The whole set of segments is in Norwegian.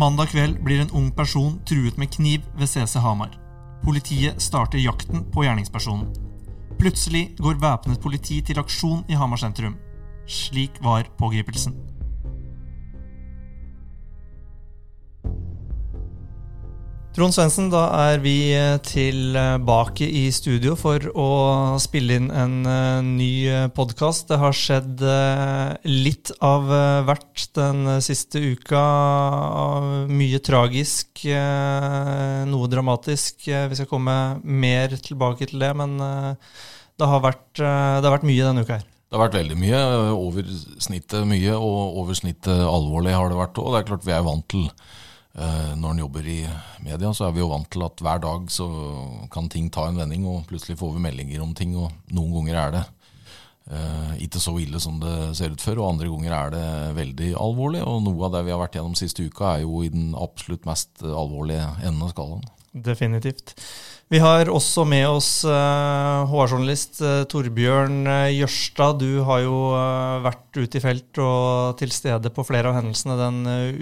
Mandag kveld blir en ung person truet med kniv ved CC Hamar. Politiet starter jakten på gjerningspersonen. Plutselig går væpnet politi til aksjon i Hamar sentrum. Slik var pågripelsen. Trond Svendsen, da er vi tilbake i studio for å spille inn en uh, ny podkast. Det har skjedd litt av hvert den siste uka. Mye tragisk, noe dramatisk. vi skal komme mer tilbake til det, men det har, vært, det har vært mye denne uka her. Det har vært veldig mye. Over snittet mye, og over snittet alvorlig har det vært òg. Det er klart vi er vant til Eh, når en jobber i media, så er vi jo vant til at hver dag så kan ting ta en vending, og plutselig får vi meldinger om ting, og noen ganger er det uh, ikke så ille som det ser ut før, og andre ganger er det veldig alvorlig. Og noe av det vi har vært gjennom siste uka, er jo i den absolutt mest alvorlige enden av skalaen. Definitivt. Vi har også med oss HR-journalist uh, uh, Torbjørn Jørstad. Du har jo vært ute i felt og til stede på flere av hendelsene den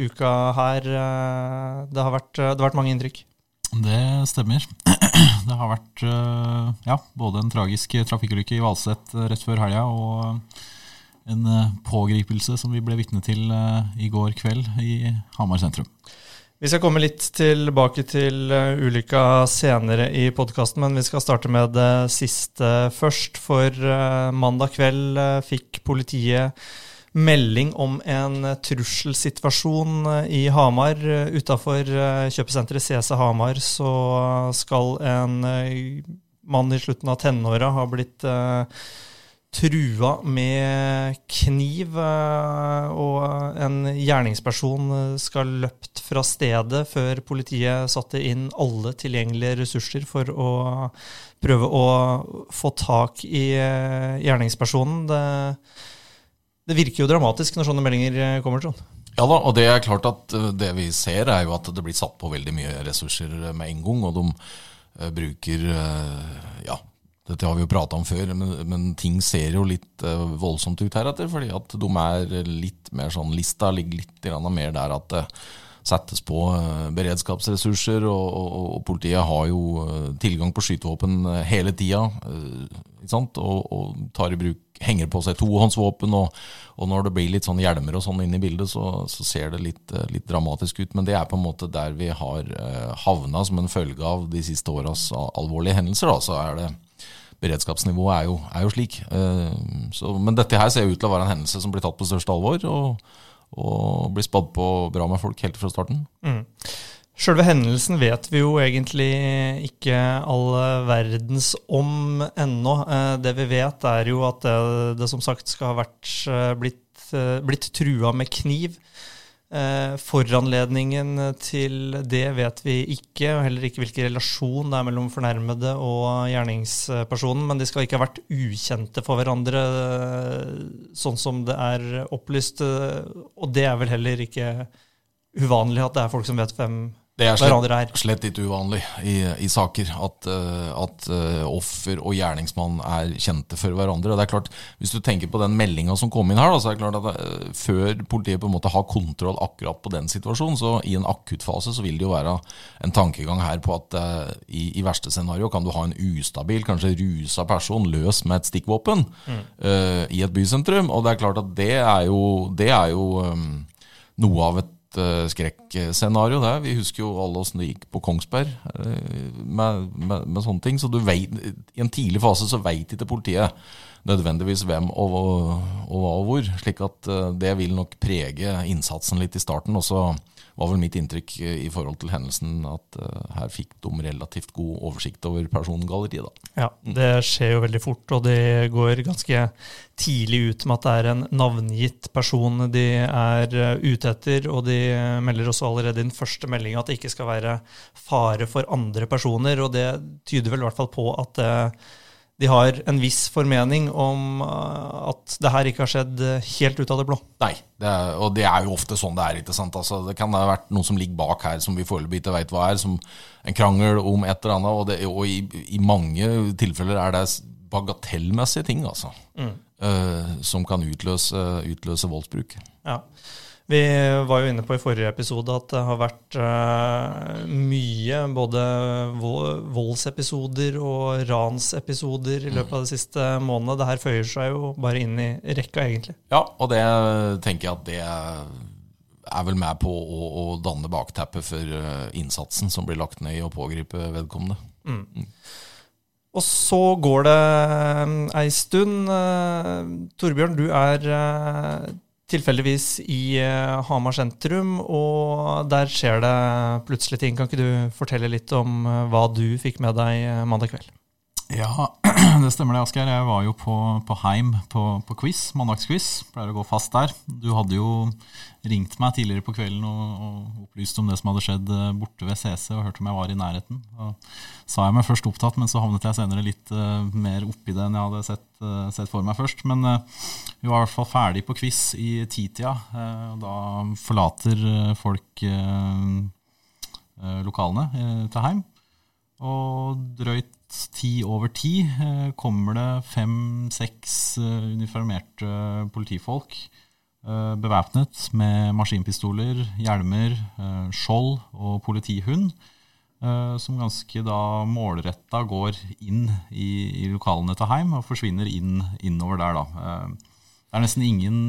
uka her. Det har, vært, det har vært mange inntrykk? Det stemmer. Det har vært ja, både en tragisk trafikkulykke i Valset rett før helga og en pågripelse som vi ble vitne til i går kveld i Hamar sentrum. Vi skal komme litt tilbake til uh, ulykka senere i podkasten, men vi skal starte med det siste først. For uh, mandag kveld uh, fikk politiet melding om en trusselsituasjon i Hamar. Utafor kjøpesenteret CC Hamar så skal en mann i slutten av tenåra ha blitt trua med kniv, eh, og en gjerningsperson skal løpt fra stedet før politiet satte inn alle tilgjengelige ressurser for å prøve å få tak i eh, gjerningspersonen. Det, det virker jo dramatisk når sånne meldinger eh, kommer, Trond. Ja da, og det er klart at det vi ser, er jo at det blir satt på veldig mye ressurser med en gang. Og de bruker ja, dette har vi jo prata om før, men, men, ting ser jo litt uh, voldsomt ut heretter. Fordi at de er litt mer sånn Lista ligger litt mer der at det settes på uh, beredskapsressurser. Og, og, og, politiet har jo uh, tilgang på skytevåpen hele tida. Og, og, tar i bruk henger på seg tohåndsvåpen. Og når det blir litt sånn hjelmer og sånn inne i bildet, så, så ser det litt, litt, dramatisk ut. Men det er på en måte der vi har havna som en følge av de siste åras alvorlige hendelser. Da, så er det beredskapsnivået er jo, er jo slik. Uh, så, men dette her ser ut til å være en hendelse som blir tatt på største alvor, og, og blir spadd på bra med folk helt fra starten. Mm. Sjølve hendelsen vet vi jo egentlig ikke all verdens om ennå. Uh, det vi vet, er jo at det, det som sagt skal ha vært, uh, blitt, blitt trua med kniv. Eh, foranledningen til det vet vi ikke, og heller ikke hvilken relasjon det er mellom fornærmede og gjerningspersonen. Men de skal ikke ha vært ukjente for hverandre, eh, sånn som det er opplyst. Eh, og det er vel heller ikke uvanlig at det er folk som vet hvem det er slett, slett ikke uvanlig i, i saker at, uh, at uh, offer og gjerningsmann er kjente for hverandre. Det er klart, Hvis du tenker på den meldinga som kom inn her, da, så er det klart at uh, før politiet på en måte har kontroll akkurat på den situasjonen, så i en akuttfase så vil det jo være en tankegang her på at i, i, verste scenario kan du ha en ustabil, kanskje rusa person løs med et stikkvåpen mm. i et bysentrum. Og det er klart at det er jo, det er jo um, noe av et uh, skrekkscenario. Der. Vi husker jo alle åssen det gikk på Kongsberg uh, med, med, med, sånne ting. Så du vet, i en tidlig fase så veit ikke politiet nødvendigvis hvem og, og hva og hvor. Slik at uh, det vil nok prege innsatsen litt i starten. Og så var vel mitt inntrykk eh, i forhold til hendelsen at uh, her fikk de relativt god oversikt over persongalleriet. Da. Ja, mm. det skjer jo veldig fort, og det går ganske tidlig ut med at det er en navngitt person de er uh, ute etter. Og de melder også allerede i den første meldinga at det ikke skal være fare for andre personer. Og det tyder vel i hvert fall på at uh, de har en viss formening om uh, at det her ikke har skjedd helt ut av det blå. Nei, det er, og det er jo ofte sånn det er. ikke sant? Altså, det kan ha vært noe som ligger bak her som vi foreløpig ikke vet hva er. som En krangel om et eller annet. Og, det, og i, i, mange tilfeller er det bagatellmessige ting altså, mm. uh, som kan utløse, utløse voldsbruk. Ja. Vi var jo inne på i forrige episode at det har vært uh, mye både voldsepisoder og ransepisoder i løpet av de siste månedene. Det her føyer seg jo bare inn i rekka, egentlig. Ja, og det tenker jeg at det er vel med på å, å danne bakteppet for eh, innsatsen som blir lagt ned i å pågripe vedkommende. Mm. Mm. Og så går det um, ei stund. Torbjørn, du er tilfeldigvis i uh, Hamar sentrum, og der skjer det plutselig ting. Kan ikke du fortelle litt om hva du fikk med deg mandag kveld? Ja, det stemmer det, Asgeir. Jeg var jo på, på Heim på, på quiz, mandagsquiz. Pleier å gå fast der. Du hadde jo ringt meg tidligere på kvelden og, og opplyst om det som hadde skjedd eh, borte ved CC, og hørte om jeg var i nærheten. Og sa jeg meg først opptatt, men så havnet jeg senere litt uh, mer oppi det enn jeg hadde sett, uh, sett for meg først. Men uh, vi var i hvert fall ferdig på quiz i titida. Uh, da forlater folk lokalene til Heim. Og drøyt ti over ti eh, kommer det fem-seks eh, uniformerte politifolk eh, bevæpnet med maskinpistoler, hjelmer, skjold og politihund. Som ganske da målretta går inn i, i, lokalene til Heim og forsvinner inn, innover der, da. Det er nesten ingen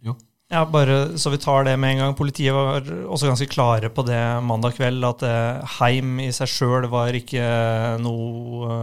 Jo. Ja, bare så vi tar det med en gang. Politiet var også ganske klare på det mandag kveld, at Heim i seg sjøl var ikke noe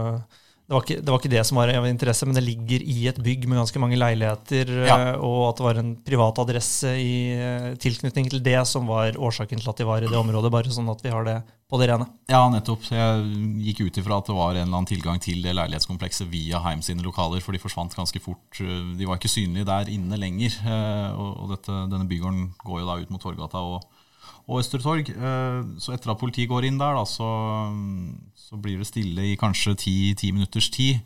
det var, ikke, det var, ikke, det som var av interesse, men det ligger i et bygg med ganske mange leiligheter, ja. og at det var en privat adresse i tilknytning til det som var årsaken til at de var i det området. Bare sånn at vi har det på det rene. Ja, nettopp. Jeg gikk ut ifra at det var en eller annen tilgang til det leilighetskomplekset via Heim sine lokaler, for de forsvant ganske fort. De var ikke synlige der inne lenger. Eh, og dette, denne bygården går jo da ut mot Torgata og, og Østre Torg. Eh, så etter at politiet går inn der, da, så, så blir det stille i kanskje ti, ti minutters tid.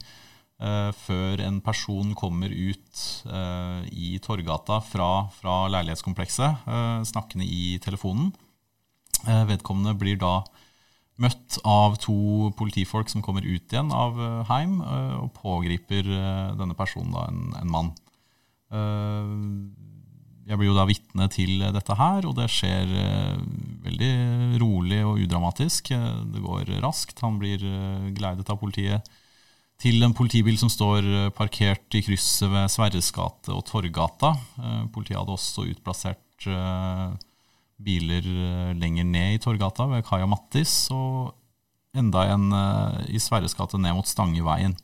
Uh, før en person kommer ut uh, i Torgata fra, fra leilighetskomplekset, snakkende i telefonen. Eh, vedkommende blir da møtt av to politifolk som kommer ut igjen av eh, Heim, eh, og pågriper denne personen, da, en, en mann. Jeg blir jo da vitne til dette her, og det skjer veldig rolig og udramatisk. Det går raskt. Han blir geleidet av politiet til en politibil som står parkert i krysset ved Sverres gate og Torgata. Politiet hadde også utplassert biler eh, lenger ned i Torgata ved Kaja Mattis, og enda en i Sverres gate ned mot Stangeveien.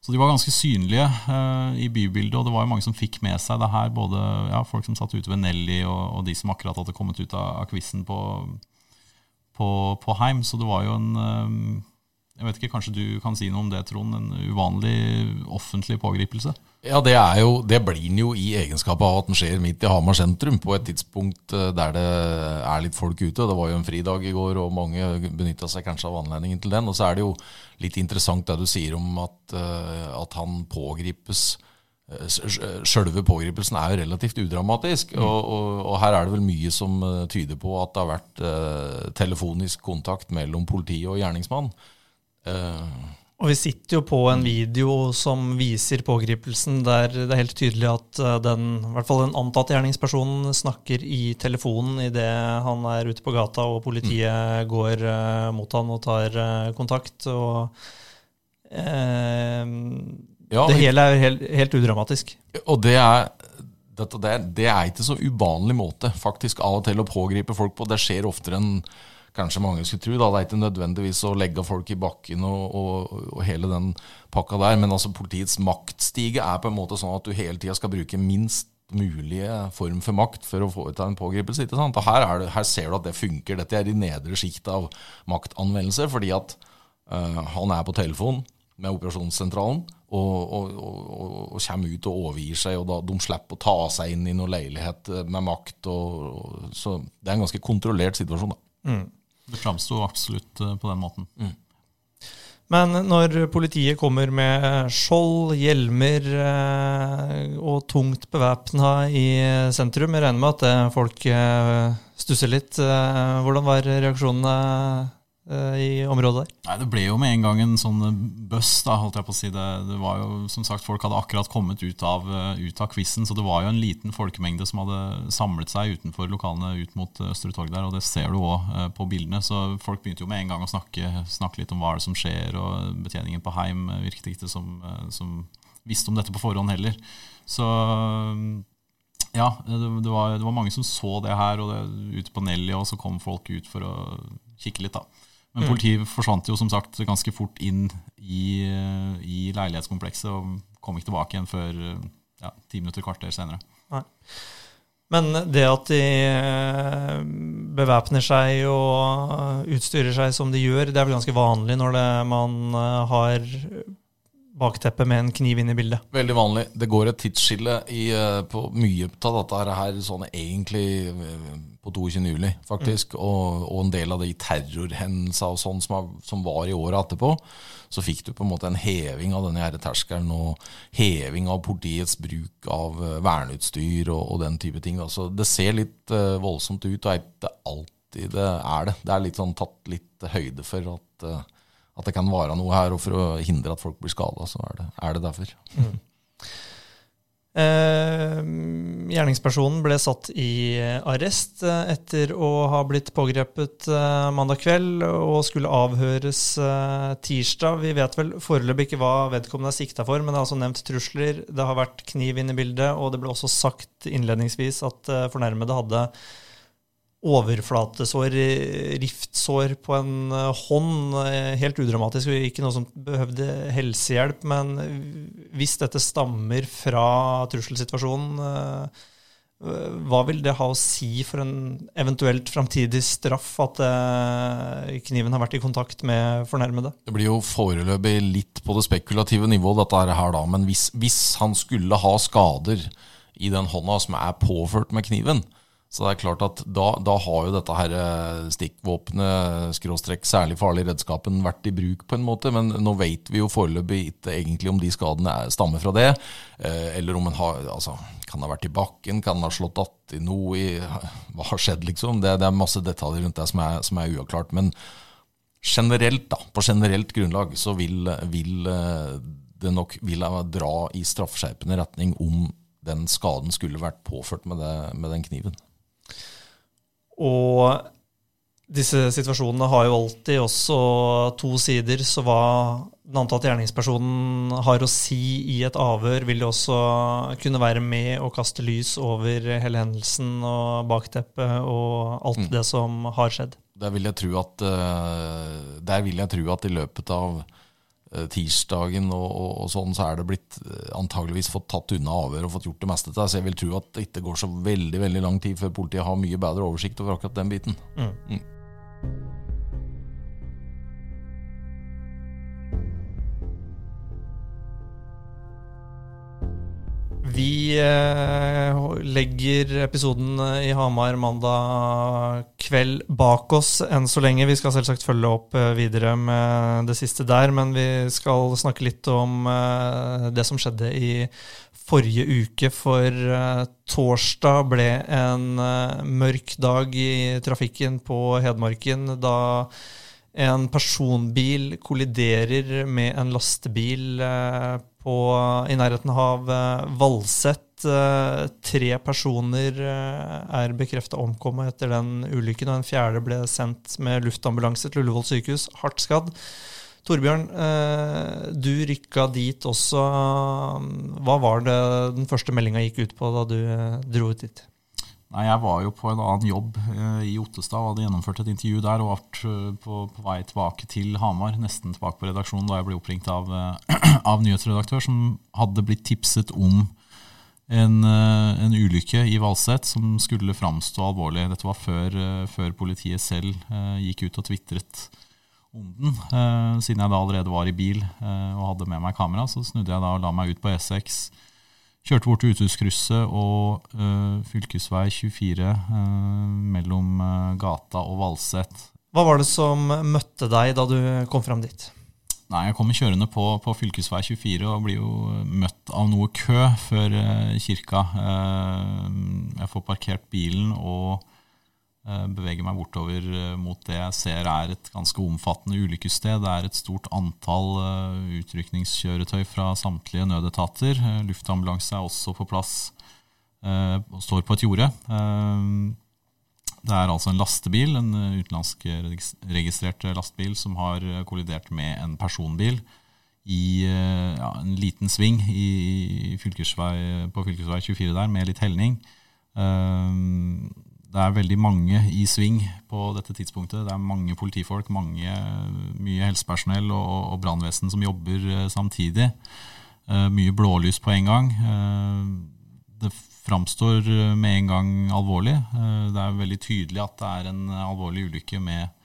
Så de var ganske synlige uh, i bybildet, og det var jo mange som fikk med seg det her. Både ja, folk som satt ute ved Nelly, og, og, de som akkurat hadde kommet ut av, av quizen på, på, på, Heim. Så det var jo en um, jeg vet ikke, Kanskje du kan si noe om det, Trond? En uvanlig offentlig pågripelse? Ja, Det, er jo, det blir den jo i egenskap av at den skjer midt i Hamar sentrum, på et tidspunkt eh, der det er litt folk ute. Det var jo en fridag i går, og mange benytta seg kanskje av anledningen til den. Og så er det jo litt interessant det du sier om at, eh, at han pågripes. Eh, Sjølve pågripelsen er jo relativt udramatisk, mm. og, og, og, her er det vel mye som tyder på at det har vært telefonisk kontakt mellom politi og gjerningsmann. Uh, og vi sitter jo på en video som viser pågripelsen, der det er helt tydelig at eh, den, i hvert fall den antatte gjerningspersonen snakker i telefonen idet han er ute på gata og politiet mm. går uh, mot han og tar uh, kontakt. Og uh, ja, det hele er helt, helt udramatisk. Og det er, det, er, det er ikke så uvanlig måte faktisk av og til å pågripe folk på. Det skjer oftere enn kanskje mange skulle tro. Da. Det er ikke nødvendigvis å legge folk i bakken og, og, og, hele den pakka der. Men altså politiets maktstige er på en måte sånn at du hele tida skal bruke minst mulige form for makt for å ut en pågripelse. ikke sant? Og her, det, her, ser du at det funker. Dette er i nedre sjikt av maktanvendelse, fordi at uh, han er på telefon med operasjonssentralen og, og, og, kommer ut og overgir seg. og da, De slipper å ta seg inn i noen leilighet med makt. så Det er en ganske kontrollert situasjon. da. Mm. Det framsto absolutt eh, på den måten. Mm. Men når politiet kommer med skjold, hjelmer eh, og tungt bevæpna i sentrum, jeg regner med at folk eh, stusser litt. Hvordan var reaksjonene eh, i området der? Nei, Det ble jo med en gang en sånn buss, da, holdt jeg på å si. Det, det var jo, som sagt, Folk hadde akkurat kommet ut av, eh, ut av quizen, så det var jo en liten folkemengde som hadde samlet seg utenfor lokalene ut mot Østre Torg der, og det ser du òg på bildene. Så folk begynte jo med en gang å snakke, snakke litt om hva er det som skjer, og betjeningen på Heim virket ikke som, som visste om dette på forhånd heller. Så ja, det, var, det, var, mange som så det her, og det, ute på Nelly, og så kom folk ut for å kikke litt. da. Men mm. politiet forsvant jo som sagt ganske fort inn i, i leilighetskomplekset og kom ikke tilbake igjen før ja, ti minutter, kvarter senere. Nei. Men det at de eh, bevæpner seg og utstyrer seg som de gjør, det er vel ganske vanlig når det, man eh, har bakteppet med en kniv inn i bildet. Veldig vanlig. Det går et tidsskille i, eh, på mye av dette her sånn egentlig eh, på 22. juli, faktisk. Mm. Og, og, en del av de terrorhendelsene og sånn som, som, var i året etterpå. Så fikk du på en måte en heving av denne terskelen og heving av politiets bruk av eh, verneutstyr og, og den type ting. Altså, det ser litt uh, voldsomt ut, og ikke alltid det er det. Det er litt sånn tatt litt høyde for at uh, at det kan være noe her, og for å hindre at folk blir skada, så er det, er det derfor. Mm. Eh, gjerningspersonen ble satt i arrest eh, etter å ha blitt pågrepet eh, mandag kveld og skulle avhøres eh, tirsdag. Vi vet vel foreløpig ikke hva vedkommende er sikta for, men det er altså nevnt trusler. Det har vært kniv inne i bildet, og det ble også sagt innledningsvis at fornærmede hadde overflatesår, riftsår på en eh, hånd. Eh, helt udramatisk, ikke noe som behøvde helsehjelp. Men hvis dette stammer fra trusselsituasjonen, eh, hva vil det ha å si for en eventuelt framtidig straff at kniven har vært i kontakt med fornærmede? Det blir jo foreløpig litt på det spekulative nivået, dette her da. Men hvis, hvis han skulle ha skader i den hånda som er påført med kniven, så det er klart at da, da har jo dette her eh, stikkvåpenet, skråstrekk særlig farlig redskapen, vært i bruk på en måte. Men nå vet vi jo foreløpig ikke egentlig om de skadene er, stammer fra det. Eh, eller om en har altså, Kan ha vært i bakken, kan ha slått i noe i Hva har skjedd, liksom? Det, det, er masse detaljer rundt det som er, som er uavklart. Men generelt, da, på generelt grunnlag så vil, vil eh, det nok vil dra i straffeskjerpende retning om den skaden skulle vært påført med, det, med den kniven. Og disse situasjonene har jo alltid også to sider, så hva den antatte gjerningspersonen har å si i et avhør, vil jo også kunne være med å kaste lys over hele hendelsen og bakteppet og alt mm. det som har skjedd. Der vil jeg tro at, eh, vil jeg tro at i løpet av tirsdagen og, og, og, sånn, så er det blitt eh, antageligvis fått tatt unna avhør og fått gjort det meste til. Så jeg vil tro at det ikke går så veldig veldig lang tid før politiet har mye bedre oversikt over akkurat den biten. Mm. Mm. Vi eh, legger episoden eh, i Hamar mandag kveld bak oss enn så lenge. Vi skal selvsagt følge opp eh, videre med det siste der, men vi skal snakke litt om det som skjedde i forrige uke. For torsdag ble en mørk dag i trafikken på Hedmarken da en personbil kolliderer med en lastebil på, i nærheten av eh, Valset. Eh, tre personer eh, er bekrefta omkommet etter den ulykken, og en fjerde ble sendt med luftambulanse til Ullevål sykehus, hardt skadd. Torbjørn, du rykka dit også. Hva var det den første meldinga gikk ut på da du dro ut dit? Nei, Jeg var jo på en annen jobb eh, i Ottestad og hadde gjennomført et intervju der. Og ble eh, på, på, vei tilbake til Hamar, nesten tilbake på redaksjonen, da jeg ble oppringt av, eh, av nyhetsredaktør som hadde blitt tipset om en, en ulykke i Valset som skulle framstå alvorlig. Dette var før, før politiet selv gikk ut og tvitret om den. siden jeg da allerede var i bil og hadde med meg kamera, så snudde jeg da og la meg ut på E6 Kjørte bort til Uthuskrysset og uh, fylkesvei 24 uh, mellom uh, Gata og Valset. Hva var det som møtte deg da du kom fram dit? Nei, Jeg kommer kjørende på, på fylkesvei 24 og blir jo møtt av noe kø før uh, kirka. jeg får parkert bilen og Eh, beveger meg bortover eh, mot det jeg ser er et ganske omfattende ulykkessted. Det er et stort antall eh, utrykningskjøretøy fra samtlige nødetater. Luftambulanse er også på plass og står på et jorde. Det er altså en lastebil, en utenlandsk registrert lastebil, som har kollidert med en personbil i ja, en liten sving i fylkesvei, på fylkesvei 24 der, med litt helning det er veldig mange i sving på dette tidspunktet. Det er mange politifolk, mange, mye helsepersonell og, og brannvesen som jobber eh, samtidig. Uh, mye blålys på en gang. Uh, det framstår med en gang alvorlig. Det er veldig tydelig at det er en alvorlig ulykke med Eh,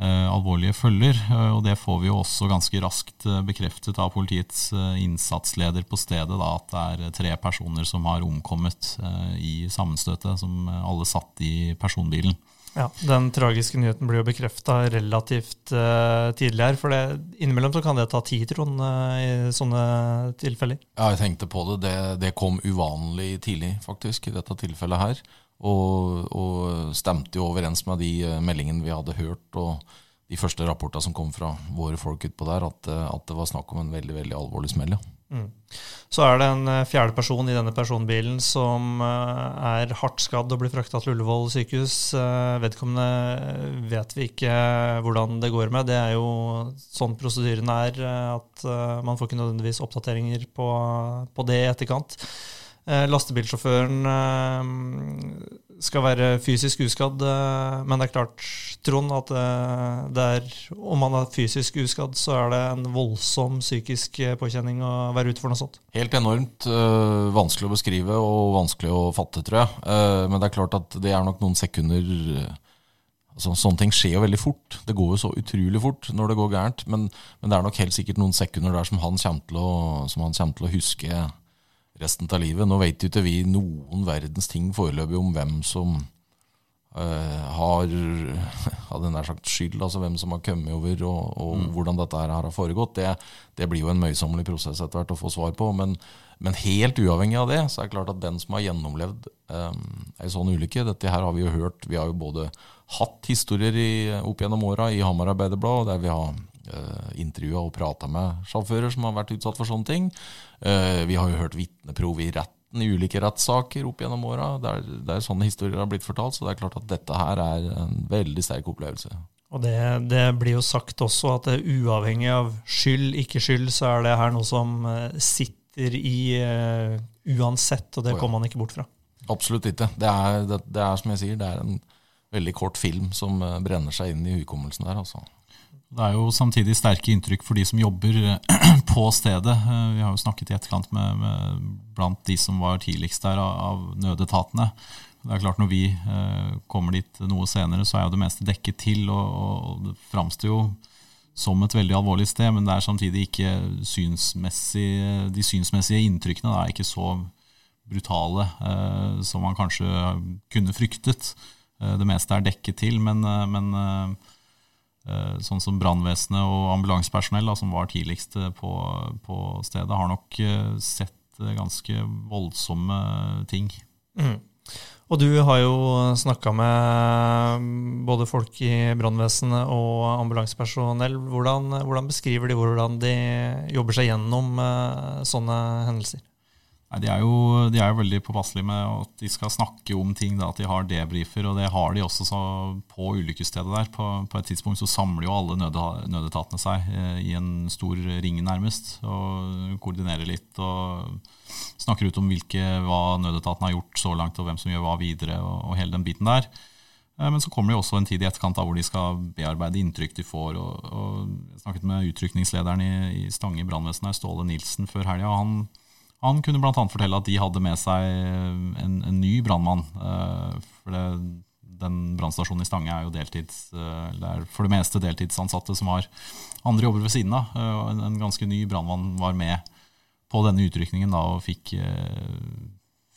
alvorlige følger. Eh, og det får vi jo også ganske raskt eh, bekreftet av politiets innsatsleder på stedet, da, at det er tre personer som har omkommet i sammenstøtet, som alle satt i personbilen. Ja, Den tragiske nyheten blir jo bekrefta relativt uh, tidlig her. For det, innimellom så kan det ta tid, Trond, uh, i sånne tilfeller? Ja, jeg tenkte på det. det. det. kom uvanlig tidlig, faktisk, i dette tilfellet her. Og, og, stemte jo overens med de eh, meldingene vi hadde hørt, og de første rapportene som kom fra våre folk utpå der, at, eh, at, det var snakk om en veldig veldig alvorlig smell. Ja. Mm. Så er det en eh, fjerde person i denne personbilen som er hardt skadd og blir frakta til Ullevål sykehus. Vedkommende vet vi ikke hvordan det går med. Det er jo sånn prosedyren er, at man får ikke nødvendigvis oppdateringer på, på det i etterkant. Eh, lastebilsjåføren eh, skal være fysisk uskadd, eh, men det er klart, Trond, at det er, om han er fysisk uskadd, så er det en voldsom psykisk påkjenning å være ute for noe sånt. Helt enormt vanskelig å beskrive og vanskelig å fatte, tror jeg. Men det er klart at det er nok noen sekunder altså, Sånne ting skjer jo veldig fort. Det går jo så utrolig fort når det går gærent. Men, men det er nok helt sikkert noen sekunder der som han kommer til å, kommer til å huske resten av livet. Nå vet jo ikke vi noen verdens ting foreløpig om hvem som uh, har hadde nær sagt skyld, altså hvem som har kommet over, og, og mm. hvordan dette her har foregått. Det, det, blir jo en møysommelig prosess etter hvert å få svar på. Men, men, helt uavhengig av det, så er det klart at den som har gjennomlevd um, ei sånn ulykke Dette her har vi jo hørt. Vi har jo både hatt historier i, opp gjennom åra i Hamar Arbeiderblad, der vi har uh, intervjua og prata med sjåfører som har vært utsatt for sånne ting. Uh, vi har jo hørt vitneprov i retten i ulike rettssaker opp gjennom åra der, er sånne historier har blitt fortalt. Så det er klart at dette her er en veldig sterk opplevelse. Og det, det blir jo sagt også at det er uavhengig av skyld, ikke skyld, så er det her noe som eh, sitter i uh, uansett, og det oh, ja. kommer man ikke bort fra. Absolutt ikke. Det er, det, det er, som jeg sier, det er en veldig kort film som brenner seg inn i hukommelsen der. altså. Det er jo samtidig sterke inntrykk for de som jobber eh, på stedet. Eh, vi har jo snakket i etterkant med, med blant de som var tidligst der av, av nødetatene. Det er klart Når vi eh, kommer dit noe senere, så er jo det meste dekket til. Og, og det framstår jo som et veldig alvorlig sted, men det er samtidig ikke synsmessig, de synsmessige inntrykkene er ikke så brutale som man kanskje kunne fryktet. Det meste er dekket til, men, men sånn som brannvesenet og ambulansepersonell, som var tidligst eh, på, på, stedet, har nok eh, sett ganske voldsomme ting. Mm. Og du har jo snakka med både folk i brannvesenet og ambulansepersonell. Hvordan, hvordan, beskriver de hvordan de jobber seg gjennom sånne hendelser? Nei, de, er jo, de er jo veldig påpasselige med at de skal snakke om ting, da, at de har debrifer. Og det har de også på ulykkesstedet der. På, på, et tidspunkt så samler jo alle nødetatene seg eh, i en stor ring, nærmest. Og koordinerer litt og snakker ut om hvilke, hva nødetatene har gjort så langt, og hvem som gjør hva videre, og, og hele den biten der. Eh, men så kommer det jo også en tid i etterkant da, hvor de skal bearbeide inntrykk de får. og, og Jeg snakket med utrykningslederen i, i Stange brannvesen, Ståle Nilsen, før helga. Han han kunne bl.a. fortelle at de hadde med seg en, en ny brannmann. Uh, for det, den brannstasjonen i Stange er jo deltids, uh, er for det meste deltidsansatte som har andre jobber ved siden av. En, en, ganske ny brannmann var med på denne utrykningen da, og fikk,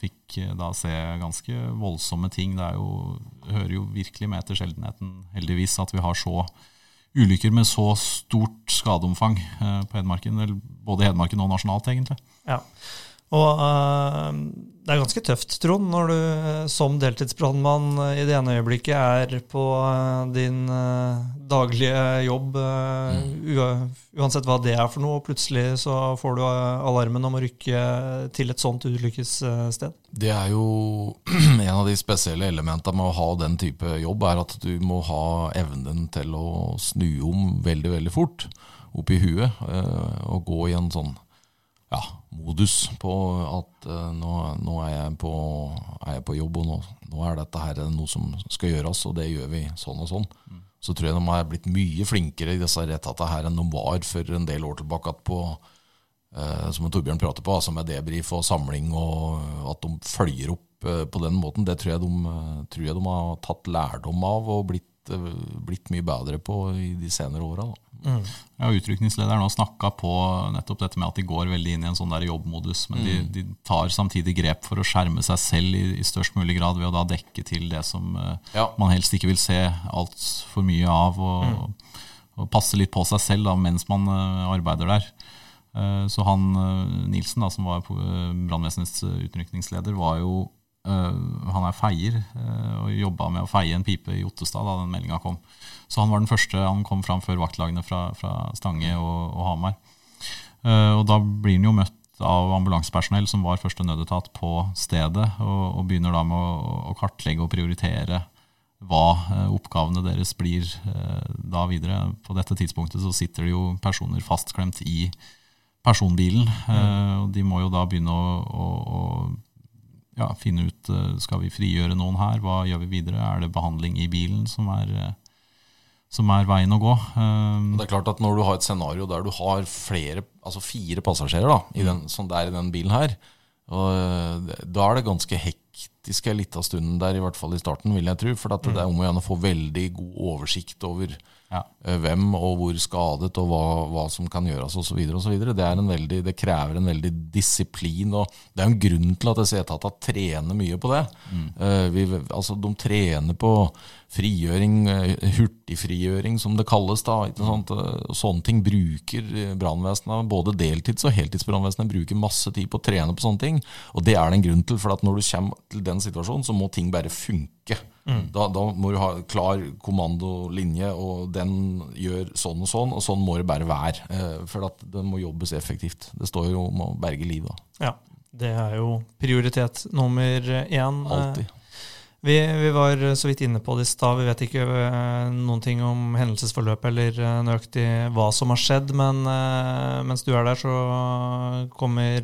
fikk da se ganske voldsomme ting. Det jo, hører jo virkelig med til sjeldenheten, heldigvis, at vi har så ulykker med så stort skadeomfang på Hedmarken. Både Hedmarken og nasjonalt, egentlig. Ja. Og uh, det er ganske tøft, Trond, når du uh, som deltidsbrannmann uh, i det ene øyeblikket er på din daglige jobb, mm. uansett hva det er for noe, og plutselig så får du alarmen om å rykke til et sånt ulykkessted. Det er jo en av de spesielle elementene med å ha den type jobb, er at du må ha evnen til å snu om veldig, veldig fort opp i huet og gå i en sånn ja, modus på at uh, nå, nå er, jeg på, er, jeg på, jobb, og nå, nå, er dette her noe som skal gjøres, og det gjør vi sånn og sånn. Mm. Så tror jeg de har blitt mye flinkere i disse rettighetene her enn de var for en del år tilbake. på, uh, som Torbjørn prater på, altså med debrief og samling, og at de følger opp uh, på den måten. Det tror jeg, de, tror jeg de har tatt lærdom av og blitt, blitt mye bedre på i de senere åra. Mm. Ja, Utrykningslederen har snakka på nettopp dette med at de går veldig inn i en sånn der jobbmodus. Men mm. de, de, tar samtidig grep for å skjerme seg selv i, i, størst mulig grad ved å da dekke til det som uh, ja. man helst ikke vil se altfor mye av. Og, mm. og, passe litt på seg selv da, mens man uh, arbeider der. Uh, så han Nilsen, da, som var brannvesenets utrykningsleder, var jo han er feier og jobba med å feie en pipe i Ottestad da den meldinga kom. Så han var den første. Han kom fram før vaktlagene fra, fra Stange og, og Hamar. Uh, og da blir han jo møtt av ambulansepersonell som var første nødetat på stedet, og, og begynner da med å, å, kartlegge og prioritere hva oppgavene deres blir da videre. På dette tidspunktet så sitter det jo personer fastklemt i personbilen, mm. og de må jo da begynne å, å, å ja, finne ut skal vi frigjøre noen her, hva gjør vi videre, er det behandling i bilen som er som er veien å gå. Um, det er klart at Når du har et scenario der du har flere, altså fire passasjerer da, den, som det er i den bilen her, og, da er det ganske hektisk en liten stund der, i hvert fall i starten, vil jeg tro. For det er om å gjøre å få veldig god oversikt over ja. Eh, hvem og hvor skadet, og hva, hva som kan gjøres osv. Det, det krever en veldig disiplin. og Det er en grunn til at SE-etatene trener mye på det. Mm. Uh, vi, altså, de trener på frigjøring, eh, hurtigfrigjøring som det kalles. da, og Sånne ting bruker brannvesenet, både deltids- og heltidsbrannvesenet bruker masse tid på å trene på sånne ting. Og det er det en grunn til, for at når du kommer til den situasjonen, så må ting bare funke. Mm. Da, da, må du ha klar kommandolinje, og den gjør sånn og sånn, og sånn må det bare være. Eh, for at det må jobbes effektivt. Det står jo om å berge liv. Da. Ja, det er jo prioritet nummer én. Alltid. Vi, vi, var så vidt inne på det i stad. Vi vet ikke uh, noen ting om hendelsesforløpet eller uh, nøyaktig hva som har skjedd, men uh, mens du er der, så kommer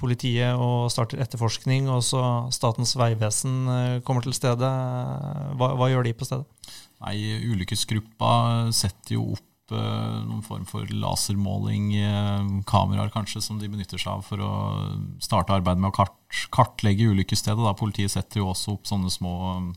politiet og starter etterforskning, og så Statens vegvesen kommer til stedet. Hva, hva, gjør de på stedet? Nei, Ulykkesgruppa setter jo opp Eh, noen form for lasermåling, eh, kameraer kanskje, som de benytter seg av for å starte arbeidet med å kart, kartlegge ulykkesstedet. Da. Politiet setter jo også opp sånne små um,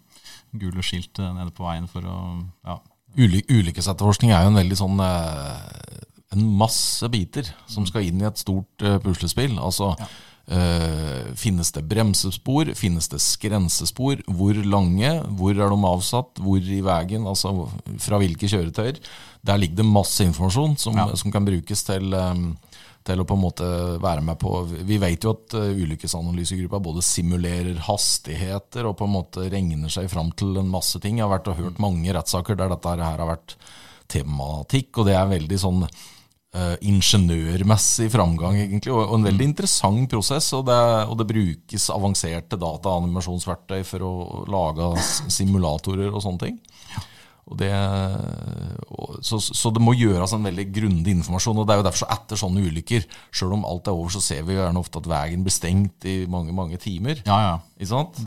gule skilt eh, nede på veien for å ja. Ulykkesetterforskning er jo en veldig sånn En masse biter som skal inn i et stort puslespill. Altså ja. Uh, finnes det bremsespor? Finnes det skrensespor? Hvor lange? Hvor er de avsatt? Hvor i veien? Altså fra hvilke kjøretøyer? Der ligger det masse informasjon som, ja. som kan brukes til, um, til, å på en måte være med på Vi vet jo at ulykkesanalysegruppa både simulerer hastigheter og på en måte regner seg fram til en masse ting. Jeg har vært og hørt mange rettssaker der dette her har vært tematikk, og det er veldig sånn uh, ingeniørmessig framgang, egentlig, og, og, en veldig mm. interessant prosess. Og det, og det brukes avanserte dataanimasjonsverktøy for å lage simulatorer og sånne ting. Det, så, så, det må gjøres en veldig grundig informasjon. og Det er jo derfor så etter sånne ulykker, sjøl om alt er over, så ser vi gjerne ofte at veien blir stengt i mange mange timer. Ja, ja.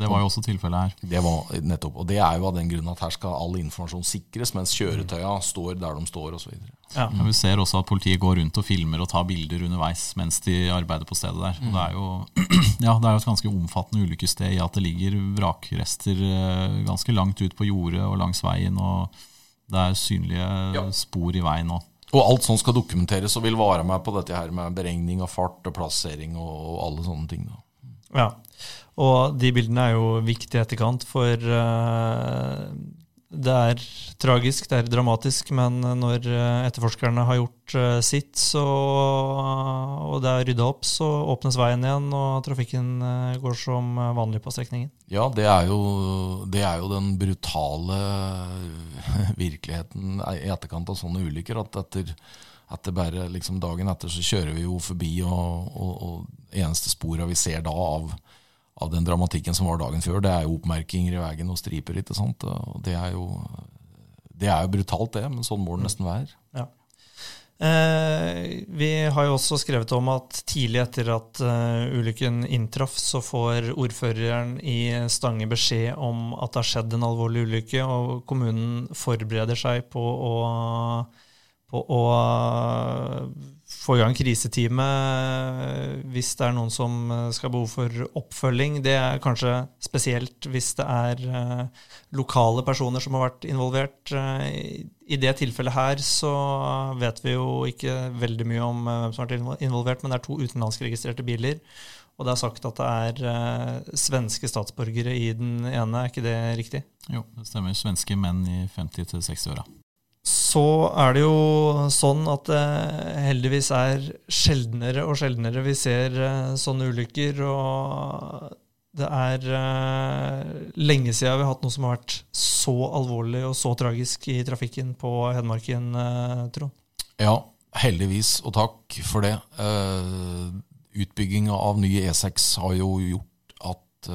Det var jo også tilfellet her. Det var nettopp, og det er jo av den grunn at her skal all informasjon sikres, mens kjøretøya står der de står osv. Ja. Men vi ser også at politiet går rundt og filmer og tar bilder underveis mens de arbeider på stedet der. Mm. Det er jo ja, det er jo et ganske omfattende ulykkessted i at det ligger vrakrester eh, ganske langt ut på jordet og langs veien. og det er synlige ja. spor i veien òg. Og alt sånt skal dokumenteres og vil vare meg på dette her med beregning av fart og plassering og alle sånne ting. Da. Ja, og de bildene er jo viktige etterkant, for uh, det er tragisk, det er dramatisk, men når eh, etterforskerne har gjort eh, sitt, så, og det er rydda opp, så åpnes veien igjen, og trafikken eh, går som vanlig på strekningen. Ja, det er jo, det er jo den brutale virkeligheten i etterkant av sånne ulykker. At etter, etter bare liksom dagen etter så kjører vi jo forbi, og, og, og eneste spora vi ser da av av den dramatikken som var dagen før. Det er jo oppmerkinger i veien og striper. ikke sant? Og det er jo, det er jo brutalt, det, men sånn må det nesten være. Ja. Eh, vi har jo også skrevet om at tidlig etter at uh, ulykken inntraff, så får ordføreren i Stange beskjed om at det har skjedd en alvorlig ulykke, og kommunen forbereder seg på å, på å få i gang kriseteamet hvis det er noen som eh, skal ha behov for oppfølging. Det er kanskje spesielt hvis det er lokale personer som har vært involvert. I det tilfellet her så vet vi jo ikke veldig mye om hvem som har vært involvert, men det er to utenlandskregistrerte biler. Og det er sagt at det er svenske statsborgere i den ene, er ikke det riktig? Jo, det stemmer. Svenske menn i 50-60-åra så er det jo sånn at det heldigvis er sjeldnere og sjeldnere vi ser eh, sånne ulykker. Og det er eh, lenge siden vi har hatt noe som har vært så alvorlig og så tragisk i trafikken på Hedmarken, eh, Trond. Ja, heldigvis, og takk for det. Utbygginga av nye E6 har jo gjort at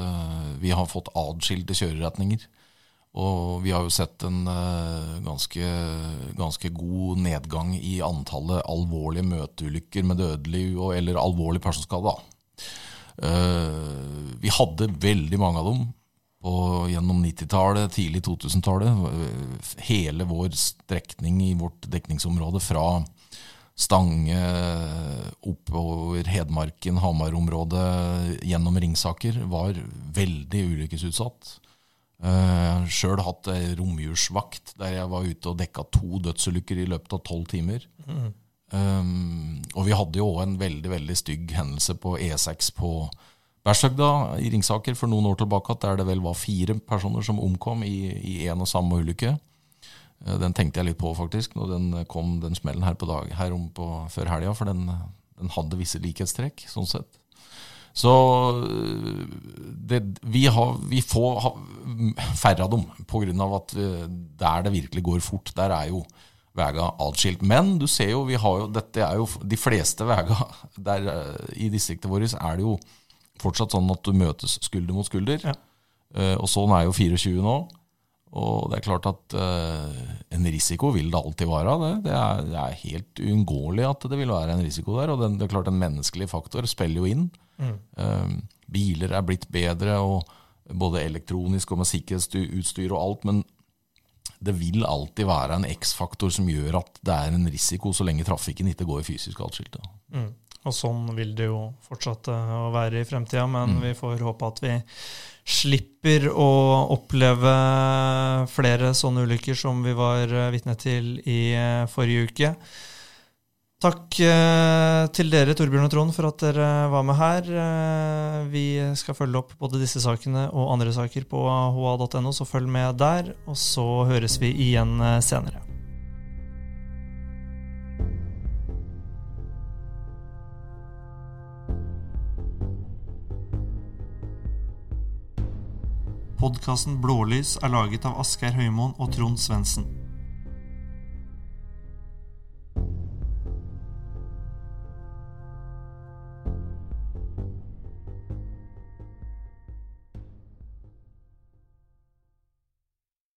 vi har fått adskilte kjøreretninger. Og vi har jo sett en uh, ganske, ganske, god nedgang i antallet alvorlige møteulykker med dødelig og, eller alvorlig personskade. Uh, vi hadde veldig mange av dem på, gjennom 90-tallet, tidlig 2000-tallet. Hele vår strekning i vårt dekningsområde fra Stange oppover Hedmarken, Hamar-området, gjennom Ringsaker, var veldig ulykkesutsatt. Uh, sjøl hatt romjulsvakt der jeg var ute og dekka to dødsulykker i løpet av tolv timer. Mm. Um, og vi hadde jo òg en veldig veldig stygg hendelse på E6 på Bershøgda i Ringsaker for noen år tilbake, der det vel var fire personer som omkom i én og samme ulykke. Uh, den tenkte jeg litt på faktisk når den kom, den smellen her på dag, her om på, før helga, for den, den hadde visse likhetstrekk. sånn sett. Så det, vi, har, vi, får ha, færre av dem pga. at eh, der det virkelig går fort, der er jo vega atskilt. Men du ser jo, vi har jo, dette er jo de fleste vega der eh, i distriktet vårt er det jo fortsatt sånn at du møtes skulder mot skulder. Ja. Og sånn er jo 24 nå. Og det er klart at uh, en risiko vil det alltid være. Det, det, er, det er, helt uunngåelig at det vil være en risiko der. Og den, det er klart en menneskelig faktor spiller jo inn. Mm. biler er blitt bedre, både elektronisk og med sikkerhetsutstyr og alt. Men det vil alltid være en X-faktor som gjør at det er en risiko, så lenge trafikken ikke går i fysisk atskilt. Mm. Og sånn vil det jo fortsette å være i fremtida, men mm. vi får håpe at vi slipper å oppleve flere sånne ulykker som vi var vitne til i forrige uke. Takk eh, til dere, Torbjørn og Trond, for at dere var med her. Eh, vi skal følge opp både disse sakene og andre saker på hoa.no, så følg med der. Og så høres vi igjen eh, senere. Podkasten Blålys er laget av Asgeir Høymoen og Trond Svendsen.